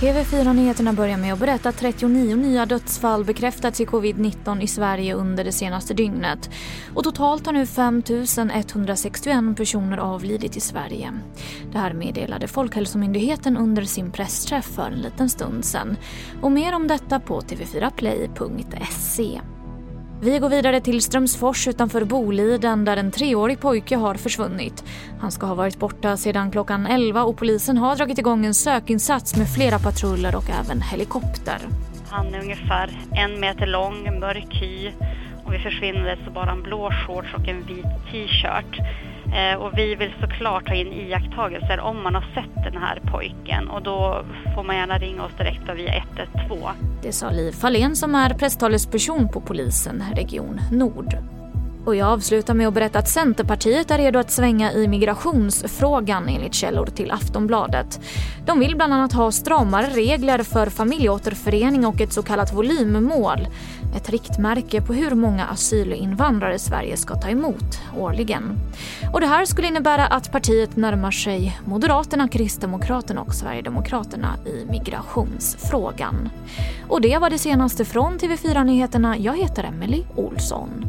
TV4-nyheterna börjar med att berätta att 39 nya dödsfall bekräftats i covid-19 i Sverige under det senaste dygnet. Och totalt har nu 5 161 personer avlidit i Sverige. Det här meddelade Folkhälsomyndigheten under sin pressträff för en liten stund sedan. Och mer om detta på tv4play.se. Vi går vidare till Strömsfors utanför Boliden där en treårig pojke har försvunnit. Han ska ha varit borta sedan klockan 11 och polisen har dragit igång en sökinsats med flera patruller och även helikopter. Han är ungefär en meter lång, mörk hy och vid försvinnandet så bara en blå shorts och en vit t-shirt. Eh, och vi vill såklart ta in iakttagelser om man har sett den här pojken och då får man gärna ringa oss direkt via 112. Det sa Liv Fahlén som är presstalesperson på polisen Region Nord. Och jag avslutar med att berätta att Centerpartiet är redo att svänga i migrationsfrågan enligt källor till Aftonbladet. De vill bland annat ha stramare regler för familjeåterförening och ett så kallat volymmål. Ett riktmärke på hur många asylinvandrare Sverige ska ta emot årligen. Och det här skulle innebära att partiet närmar sig Moderaterna, Kristdemokraterna och Sverigedemokraterna i migrationsfrågan. Och det var det senaste från TV4 Nyheterna. Jag heter Emily Olsson.